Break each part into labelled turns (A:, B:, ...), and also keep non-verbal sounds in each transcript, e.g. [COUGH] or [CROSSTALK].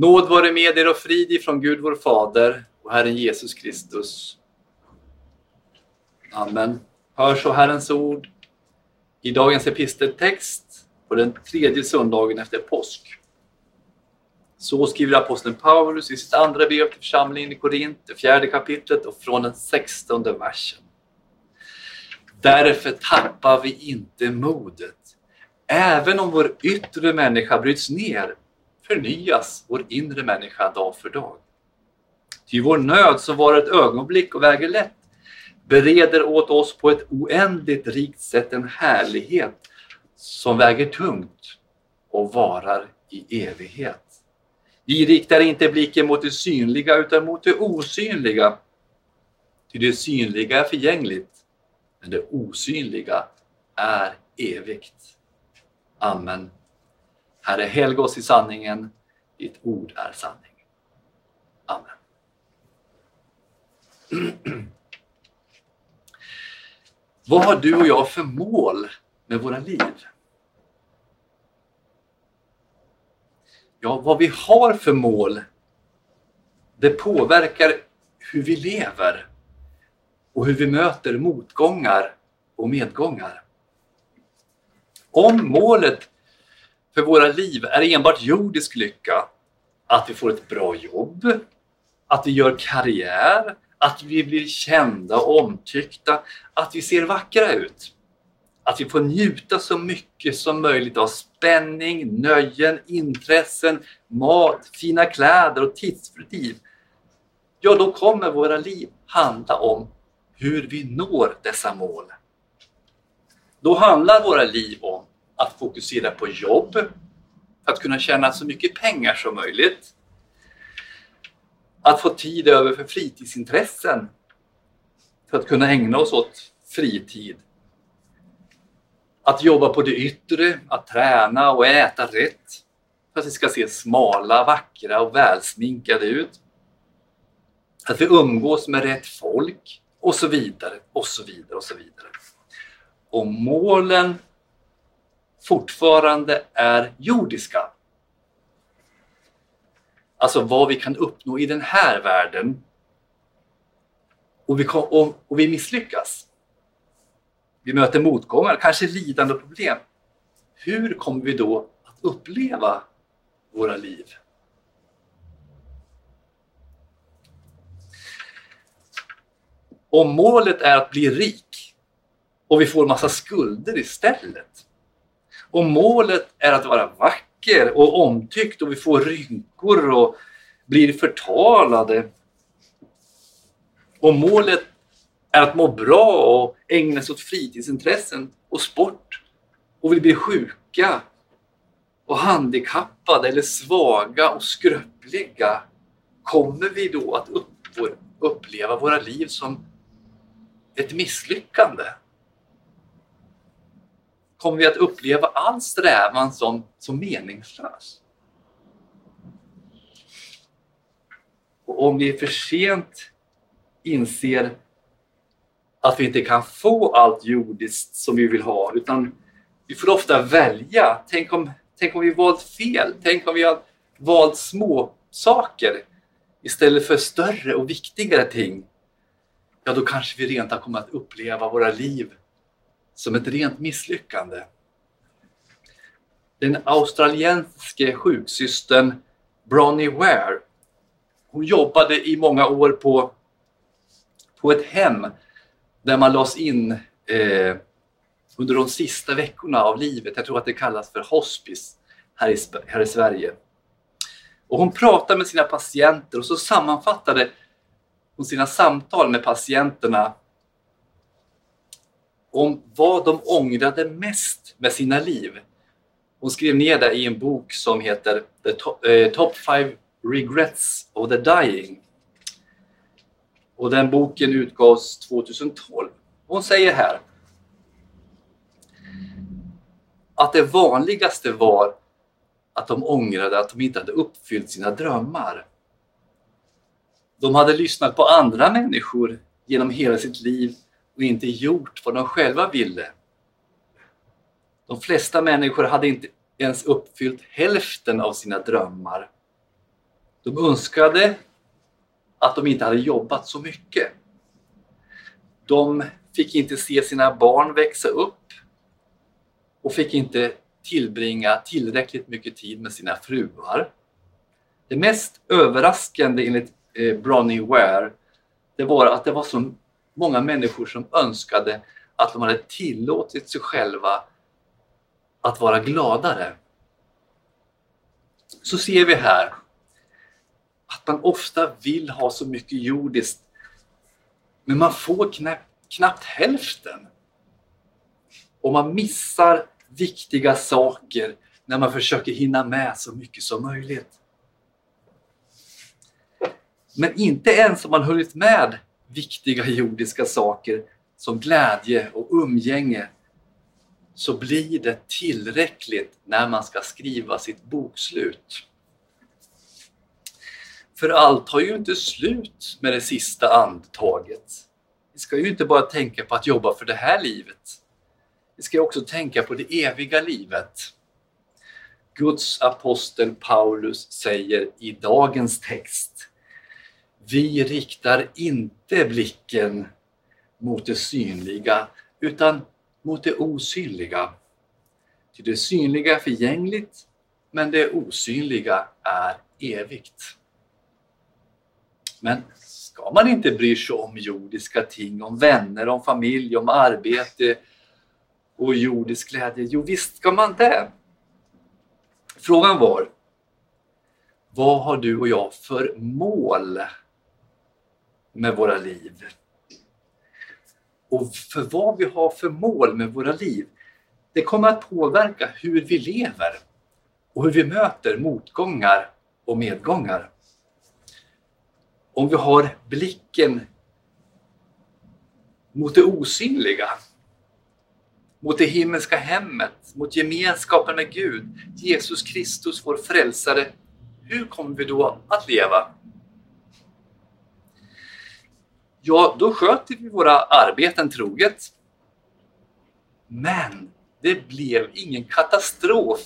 A: Nåd vare med er och frid ifrån Gud vår Fader och Herren Jesus Kristus. Amen. Hör så Herrens ord i dagens episteltext på den tredje söndagen efter påsk. Så skriver aposteln Paulus i sitt andra brev till församlingen i Korint, det fjärde kapitlet och från den sextonde versen. Därför tappar vi inte modet. Även om vår yttre människa bryts ner förnyas vår inre människa dag för dag. Ty vår nöd som var ett ögonblick och väger lätt bereder åt oss på ett oändligt rikt sätt en härlighet som väger tungt och varar i evighet. Vi riktar inte blicken mot det synliga utan mot det osynliga. Ty det synliga är förgängligt, men det osynliga är evigt. Amen. Herre, helga oss i sanningen. Ditt ord är sanning. Amen. [CLEARS THROAT] Vad har du och jag för mål med våra liv? Ja, vad vi har för mål, det påverkar hur vi lever och hur vi möter motgångar och medgångar. Om målet för våra liv är enbart jordisk lycka, att vi får ett bra jobb, att vi gör karriär, att vi blir kända och omtyckta, att vi ser vackra ut. Att vi får njuta så mycket som möjligt av spänning, nöjen, intressen, mat, fina kläder och tidsfördriv. Ja, då kommer våra liv handla om hur vi når dessa mål. Då handlar våra liv om att fokusera på jobb för att kunna tjäna så mycket pengar som möjligt. Att få tid över för fritidsintressen för att kunna ägna oss åt fritid. Att jobba på det yttre, att träna och äta rätt för att vi ska se smala, vackra och välsminkade ut. Att vi umgås med rätt folk och så vidare och så vidare och så vidare. Och målen fortfarande är jordiska. Alltså vad vi kan uppnå i den här världen. Och vi, kom, och, och vi misslyckas. Vi möter motgångar, kanske lidande och problem. Hur kommer vi då att uppleva våra liv? Om målet är att bli rik och vi får massa skulder istället om målet är att vara vacker och omtyckt och vi får rynkor och blir förtalade. Om målet är att må bra och ägna sig åt fritidsintressen och sport och vi blir sjuka och handikappade eller svaga och skröpliga kommer vi då att uppleva våra liv som ett misslyckande? Kommer vi att uppleva all strävan som, som meningslös. Och om vi för sent inser att vi inte kan få allt jordiskt som vi vill ha, utan vi får ofta välja. Tänk om, tänk om vi valt fel? Tänk om vi har valt små saker istället för större och viktigare ting? Ja, då kanske vi rent kommer att uppleva våra liv som ett rent misslyckande. Den australiensiske sjuksystern Bronnie Ware hon jobbade i många år på, på ett hem där man lades in eh, under de sista veckorna av livet. Jag tror att det kallas för hospice här i, här i Sverige. Och hon pratade med sina patienter och så sammanfattade hon sina samtal med patienterna om vad de ångrade mest med sina liv. Hon skrev ner det i en bok som heter The Top, eh, Top 5 Regrets of the Dying. Och den boken utgavs 2012. Hon säger här att det vanligaste var att de ångrade att de inte hade uppfyllt sina drömmar. De hade lyssnat på andra människor genom hela sitt liv och inte gjort vad de själva ville. De flesta människor hade inte ens uppfyllt hälften av sina drömmar. De önskade att de inte hade jobbat så mycket. De fick inte se sina barn växa upp och fick inte tillbringa tillräckligt mycket tid med sina fruar. Det mest överraskande enligt eh, Bronnie Ware det var att det var så många människor som önskade att de hade tillåtit sig själva att vara gladare. Så ser vi här att man ofta vill ha så mycket jordiskt men man får knappt, knappt hälften. Och man missar viktiga saker när man försöker hinna med så mycket som möjligt. Men inte ens om man hunnit med viktiga jordiska saker som glädje och umgänge så blir det tillräckligt när man ska skriva sitt bokslut. För allt har ju inte slut med det sista andetaget. Vi ska ju inte bara tänka på att jobba för det här livet. Vi ska också tänka på det eviga livet. Guds apostel Paulus säger i dagens text vi riktar inte blicken mot det synliga utan mot det osynliga. Till det synliga är förgängligt men det osynliga är evigt. Men ska man inte bry sig om jordiska ting, om vänner, om familj, om arbete och jordisk glädje? Jo, visst ska man det. Frågan var, vad har du och jag för mål med våra liv? Och för vad vi har för mål med våra liv, det kommer att påverka hur vi lever och hur vi möter motgångar och medgångar. Om vi har blicken mot det osynliga, mot det himmelska hemmet, mot gemenskapen med Gud, Jesus Kristus, vår frälsare, hur kommer vi då att leva? Ja, då sköter vi våra arbeten troget. Men det blev ingen katastrof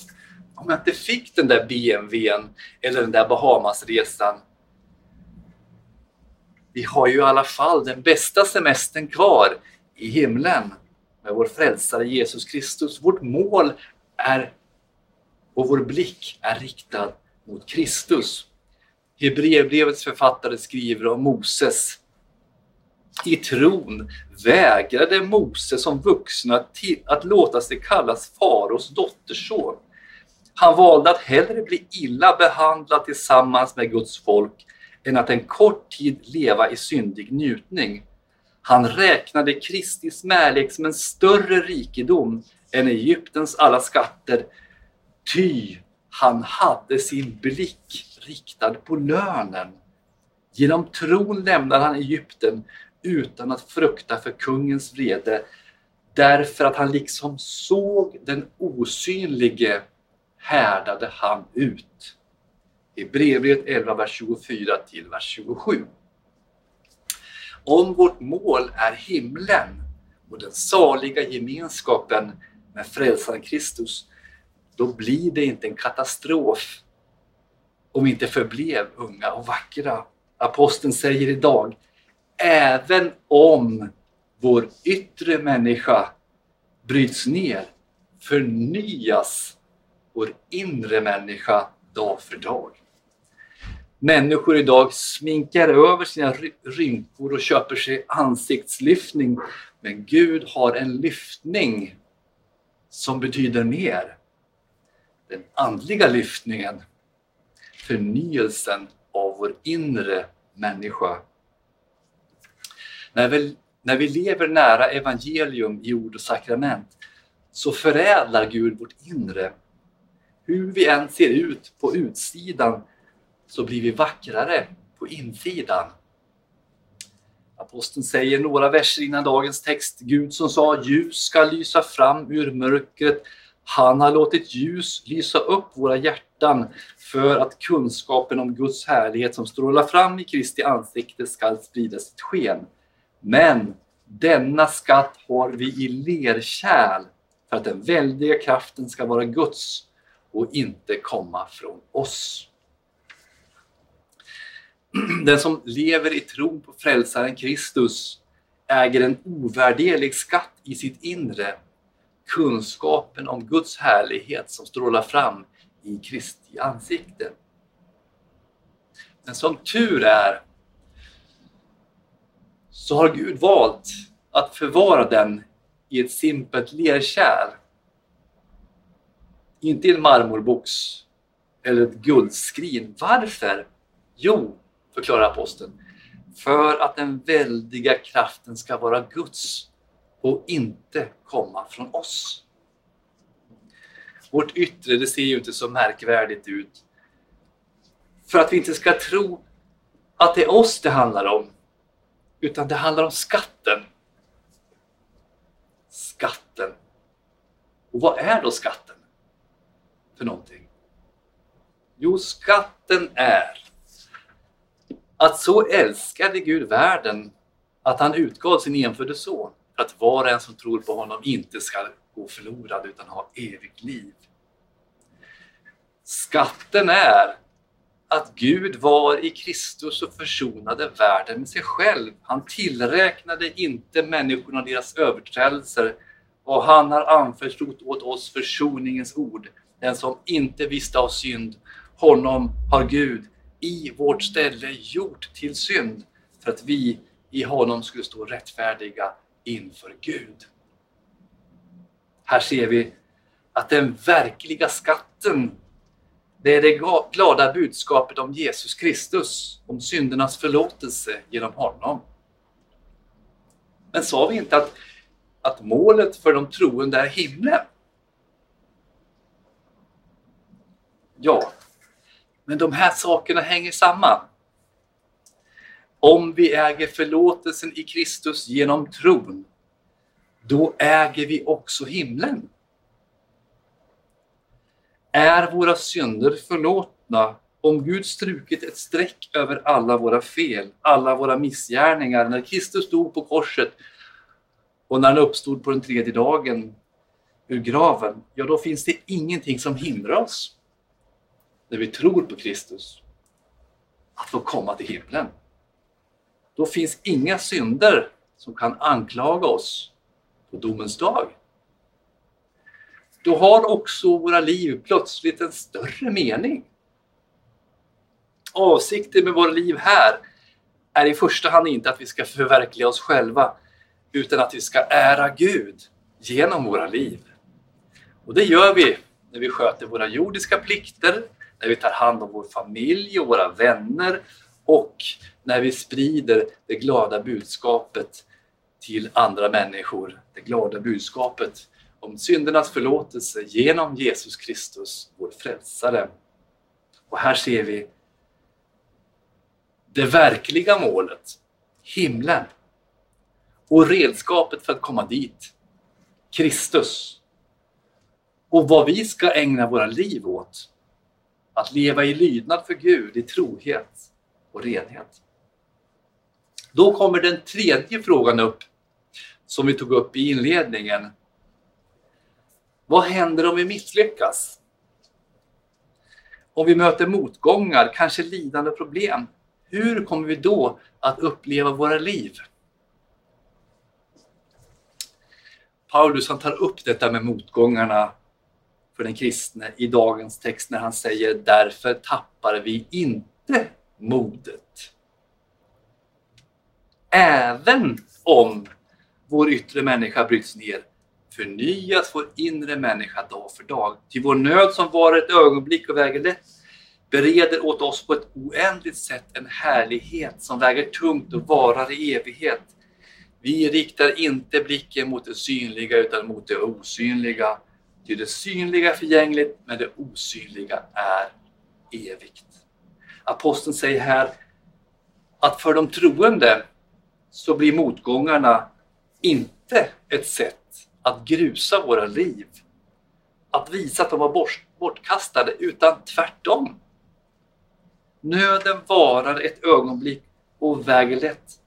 A: om jag inte fick den där BMWn eller den där Bahamasresan. Vi har ju i alla fall den bästa semestern kvar i himlen med vår frälsare Jesus Kristus. Vårt mål är och vår blick är riktad mot Kristus. Hebreerbrevets författare skriver om Moses i tron vägrade Mose som vuxna till att låta sig kallas faraos dotterson. Han valde att hellre bli illa behandlad tillsammans med Guds folk än att en kort tid leva i syndig njutning. Han räknade Kristi smärlek som en större rikedom än Egyptens alla skatter, ty han hade sin blick riktad på lönen. Genom tron lämnade han Egypten utan att frukta för kungens vrede därför att han liksom såg den osynlige härdade han ut. I brevbrevet 11, vers 24 till vers 27. Om vårt mål är himlen och den saliga gemenskapen med frälsaren Kristus, då blir det inte en katastrof om vi inte förblev unga och vackra. Aposteln säger idag även om vår yttre människa bryts ner förnyas vår inre människa dag för dag. Människor idag sminkar över sina rynkor och köper sig ansiktslyftning. Men Gud har en lyftning som betyder mer. Den andliga lyftningen, förnyelsen av vår inre människa när vi, när vi lever nära evangelium i ord och sakrament så förädlar Gud vårt inre. Hur vi än ser ut på utsidan så blir vi vackrare på insidan. Aposteln säger några verser innan dagens text. Gud som sa ljus ska lysa fram ur mörkret. Han har låtit ljus lysa upp våra hjärtan för att kunskapen om Guds härlighet som strålar fram i Kristi ansikte skall sprida sitt sken. Men denna skatt har vi i lerkärl för att den väldiga kraften ska vara Guds och inte komma från oss. Den som lever i tron på frälsaren Kristus äger en ovärderlig skatt i sitt inre, kunskapen om Guds härlighet som strålar fram i Kristi ansikte. Men som tur är så har Gud valt att förvara den i ett simpelt lerkärl. Inte i en marmorbox eller ett guldskrin. Varför? Jo, förklarar aposteln, för att den väldiga kraften ska vara Guds och inte komma från oss. Vårt yttre, det ser ju inte så märkvärdigt ut. För att vi inte ska tro att det är oss det handlar om, utan det handlar om skatten. Skatten. Och vad är då skatten för någonting? Jo, skatten är att så älskade Gud världen att han utgav sin enfödde son för att var och en som tror på honom inte ska gå förlorad utan ha evigt liv. Skatten är att Gud var i Kristus och försonade världen med sig själv. Han tillräknade inte människorna deras överträdelser och han har anförtrott åt oss försoningens ord. Den som inte visste av synd, honom har Gud i vårt ställe gjort till synd för att vi i honom skulle stå rättfärdiga inför Gud. Här ser vi att den verkliga skatten det är det glada budskapet om Jesus Kristus, om syndernas förlåtelse genom honom. Men sa vi inte att, att målet för de troende är himlen? Ja, men de här sakerna hänger samman. Om vi äger förlåtelsen i Kristus genom tron, då äger vi också himlen. Är våra synder förlåtna om Gud strukit ett streck över alla våra fel, alla våra missgärningar när Kristus dog på korset och när han uppstod på den tredje dagen ur graven, ja då finns det ingenting som hindrar oss när vi tror på Kristus att få komma till himlen. Då finns inga synder som kan anklaga oss på domens dag. Då har också våra liv plötsligt en större mening. Avsikten med våra liv här är i första hand inte att vi ska förverkliga oss själva utan att vi ska ära Gud genom våra liv. Och det gör vi när vi sköter våra jordiska plikter, när vi tar hand om vår familj och våra vänner och när vi sprider det glada budskapet till andra människor. Det glada budskapet om syndernas förlåtelse genom Jesus Kristus, vår frälsare. Och här ser vi det verkliga målet, himlen. Och redskapet för att komma dit, Kristus. Och vad vi ska ägna våra liv åt. Att leva i lydnad för Gud, i trohet och renhet. Då kommer den tredje frågan upp som vi tog upp i inledningen vad händer om vi misslyckas? Om vi möter motgångar, kanske lidande och problem, hur kommer vi då att uppleva våra liv? Paulus han tar upp detta med motgångarna för den kristne i dagens text när han säger därför tappar vi inte modet. Även om vår yttre människa bryts ner förnyas vår inre människa dag för dag. Till vår nöd som var ett ögonblick och väger lätt bereder åt oss på ett oändligt sätt en härlighet som väger tungt och varar i evighet. Vi riktar inte blicken mot det synliga utan mot det osynliga. Ty det synliga är förgängligt, men det osynliga är evigt. Aposteln säger här att för de troende så blir motgångarna inte ett sätt att grusa våra liv. Att visa att de var bortkastade, utan tvärtom. Nöden varar ett ögonblick och väger lätt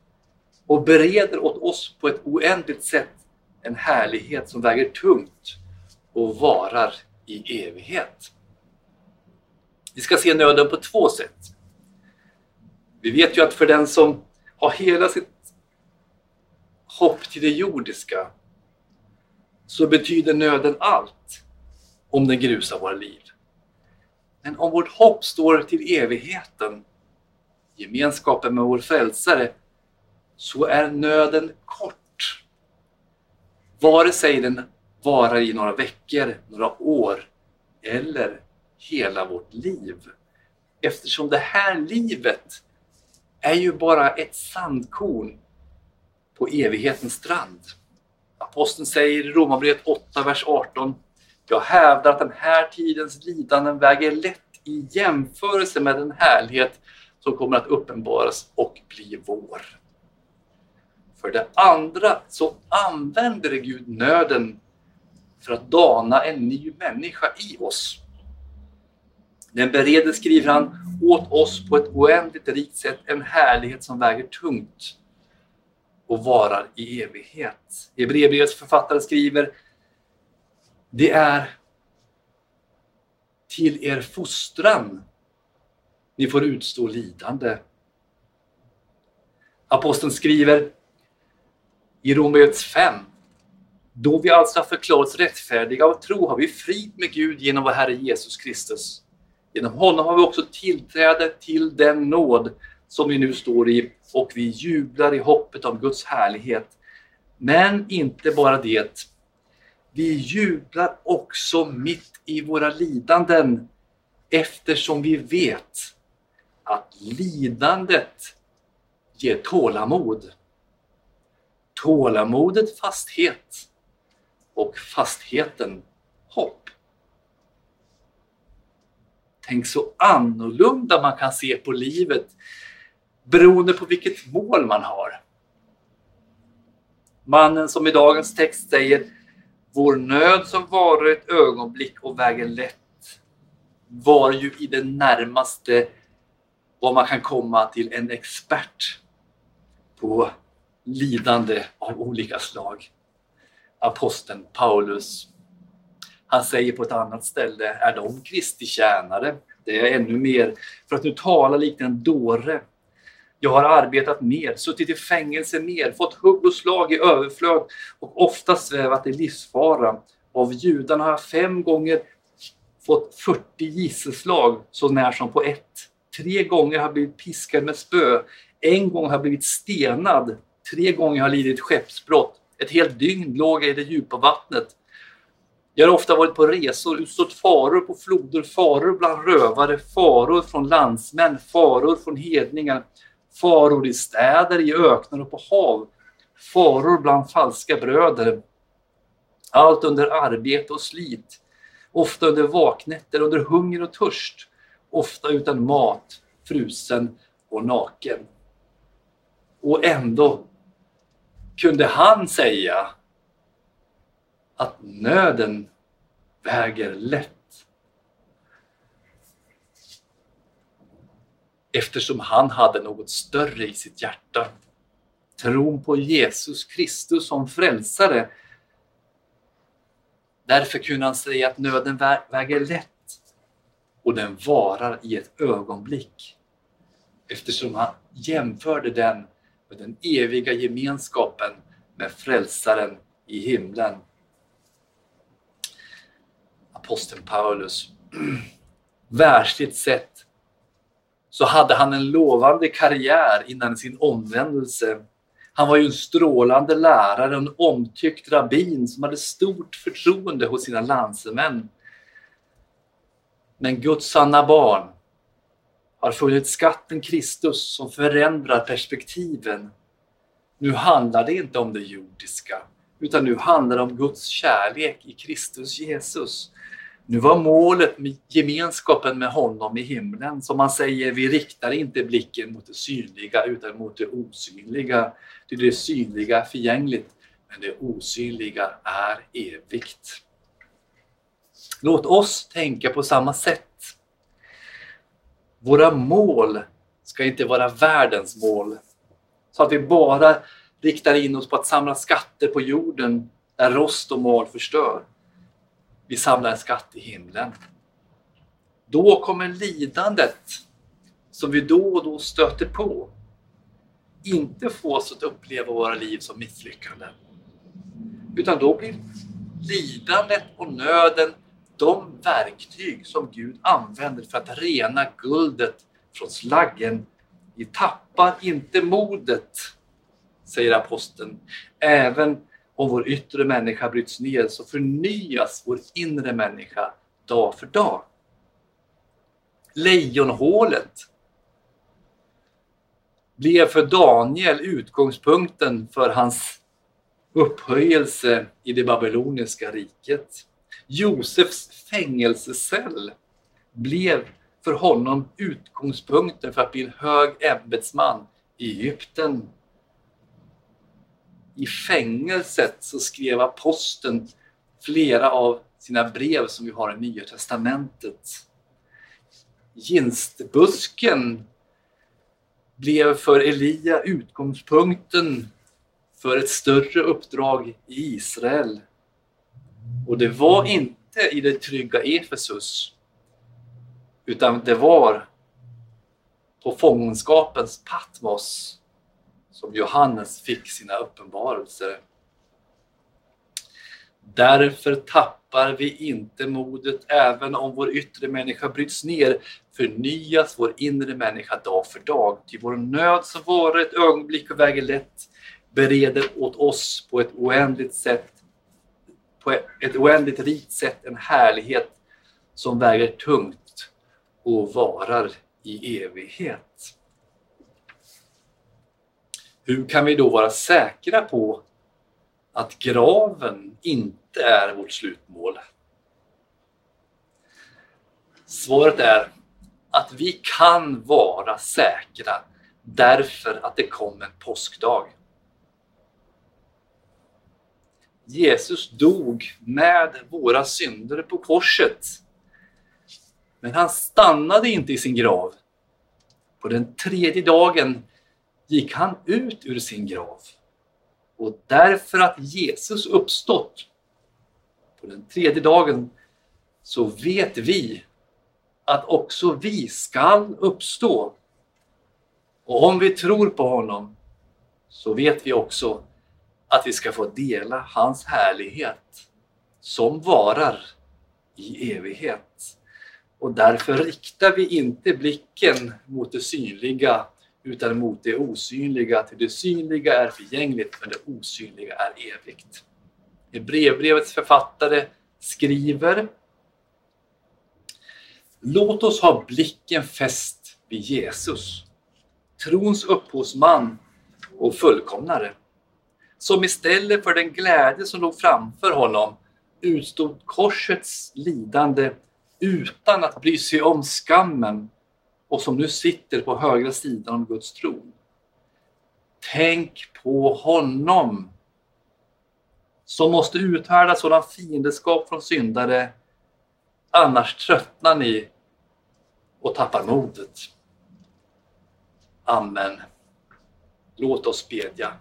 A: och bereder åt oss på ett oändligt sätt en härlighet som väger tungt och varar i evighet. Vi ska se nöden på två sätt. Vi vet ju att för den som har hela sitt hopp till det jordiska så betyder nöden allt om den grusar våra liv. Men om vårt hopp står till evigheten, gemenskapen med vår frälsare, så är nöden kort. Vare sig den varar i några veckor, några år eller hela vårt liv. Eftersom det här livet är ju bara ett sandkorn på evighetens strand. Aposteln säger i Romarbrevet 8, vers 18 Jag hävdar att den här tidens lidanden väger lätt i jämförelse med den härlighet som kommer att uppenbaras och bli vår. För det andra så använder Gud nöden för att dana en ny människa i oss. Den bereder, skriver han, åt oss på ett oändligt rikt sätt en härlighet som väger tungt och varar i evighet. Hebreerbrevets författare skriver Det är till er fostran ni får utstå lidande. Aposteln skriver i Romarbrevet 5 då vi alltså har förklarats rättfärdiga av tro har vi frid med Gud genom vår Herre Jesus Kristus. Genom honom har vi också tillträde till den nåd som vi nu står i och vi jublar i hoppet om Guds härlighet. Men inte bara det. Vi jublar också mitt i våra lidanden eftersom vi vet att lidandet ger tålamod. Tålamodet fasthet och fastheten hopp. Tänk så annorlunda man kan se på livet beroende på vilket mål man har. Mannen som i dagens text säger Vår nöd som varar ett ögonblick och väger lätt var ju i det närmaste vad man kan komma till en expert på lidande av olika slag. Aposteln Paulus. Han säger på ett annat ställe, är de Kristi tjänare? Det är ännu mer, för att nu tala likt en dåre. Jag har arbetat mer, suttit i fängelse mer, fått hugg och slag i överflöd och ofta svävat i livsfara. Av judarna har jag fem gånger fått 40 gisselslag så när som på ett. Tre gånger har jag blivit piskad med spö. En gång har jag blivit stenad. Tre gånger har jag lidit skeppsbrott. Ett helt dygn låg jag i det djupa vattnet. Jag har ofta varit på resor, utstått faror på floder, faror bland rövare, faror från landsmän, faror från hedningar, faror i städer, i öknar och på hav, faror bland falska bröder. Allt under arbete och slit, ofta under vaknätter, under hunger och törst, ofta utan mat, frusen och naken. Och ändå kunde han säga att nöden väger lätt. Eftersom han hade något större i sitt hjärta. Tron på Jesus Kristus som frälsare. Därför kunde han säga att nöden väger lätt och den varar i ett ögonblick. Eftersom han jämförde den med den eviga gemenskapen med frälsaren i himlen. Aposteln Paulus. [CLEARS THROAT] Världsligt sett så hade han en lovande karriär innan sin omvändelse. Han var ju en strålande lärare, en omtyckt rabbin som hade stort förtroende hos sina landsmän. Men Guds sanna barn har funnit skatten Kristus som förändrar perspektiven. Nu handlar det inte om det jordiska, utan nu handlar det om Guds kärlek i Kristus Jesus. Nu var målet med gemenskapen med honom i himlen. Som man säger, vi riktar inte blicken mot det synliga utan mot det osynliga. Det, det synliga är förgängligt, men det osynliga är evigt. Låt oss tänka på samma sätt. Våra mål ska inte vara världens mål. Så att vi bara riktar in oss på att samla skatter på jorden där rost och mal förstör. Vi samlar en skatt i himlen. Då kommer lidandet som vi då och då stöter på inte få oss att uppleva våra liv som misslyckanden. Utan då blir lidandet och nöden de verktyg som Gud använder för att rena guldet från slaggen. Vi tappar inte modet, säger aposteln. Även om vår yttre människa bryts ner så förnyas vår inre människa dag för dag. Lejonhålet blev för Daniel utgångspunkten för hans upphöjelse i det babyloniska riket. Josefs fängelsecell blev för honom utgångspunkten för att bli en hög ämbetsman i Egypten. I fängelset så skrev aposteln flera av sina brev som vi har i Nya Testamentet. Ginstbusken blev för Elia utgångspunkten för ett större uppdrag i Israel. Och det var inte i det trygga Efesus, utan det var på fångenskapens Patmos som Johannes fick sina uppenbarelser. Därför tappar vi inte modet även om vår yttre människa bryts ner, förnyas vår inre människa dag för dag. Till vår nöd som varar ett ögonblick och väger lätt bereder åt oss på ett oändligt sätt på ett oändligt rikt sätt en härlighet som väger tungt och varar i evighet. Hur kan vi då vara säkra på att graven inte är vårt slutmål? Svaret är att vi kan vara säkra därför att det kom en påskdag. Jesus dog med våra synder på korset. Men han stannade inte i sin grav. På den tredje dagen gick han ut ur sin grav. Och därför att Jesus uppstått på den tredje dagen så vet vi att också vi skall uppstå. Och om vi tror på honom så vet vi också att vi ska få dela hans härlighet som varar i evighet. Och därför riktar vi inte blicken mot det synliga utan mot det osynliga. Till det synliga är förgängligt men det osynliga är evigt. Hebreerbrevets författare skriver Låt oss ha blicken fäst vid Jesus, trons upphovsman och fullkomnare som istället för den glädje som låg framför honom utstod korsets lidande utan att bry sig om skammen och som nu sitter på högra sidan om Guds tron. Tänk på honom som måste uthärda sådan fiendeskap från syndare annars tröttnar ni och tappar modet. Amen. Låt oss bedja.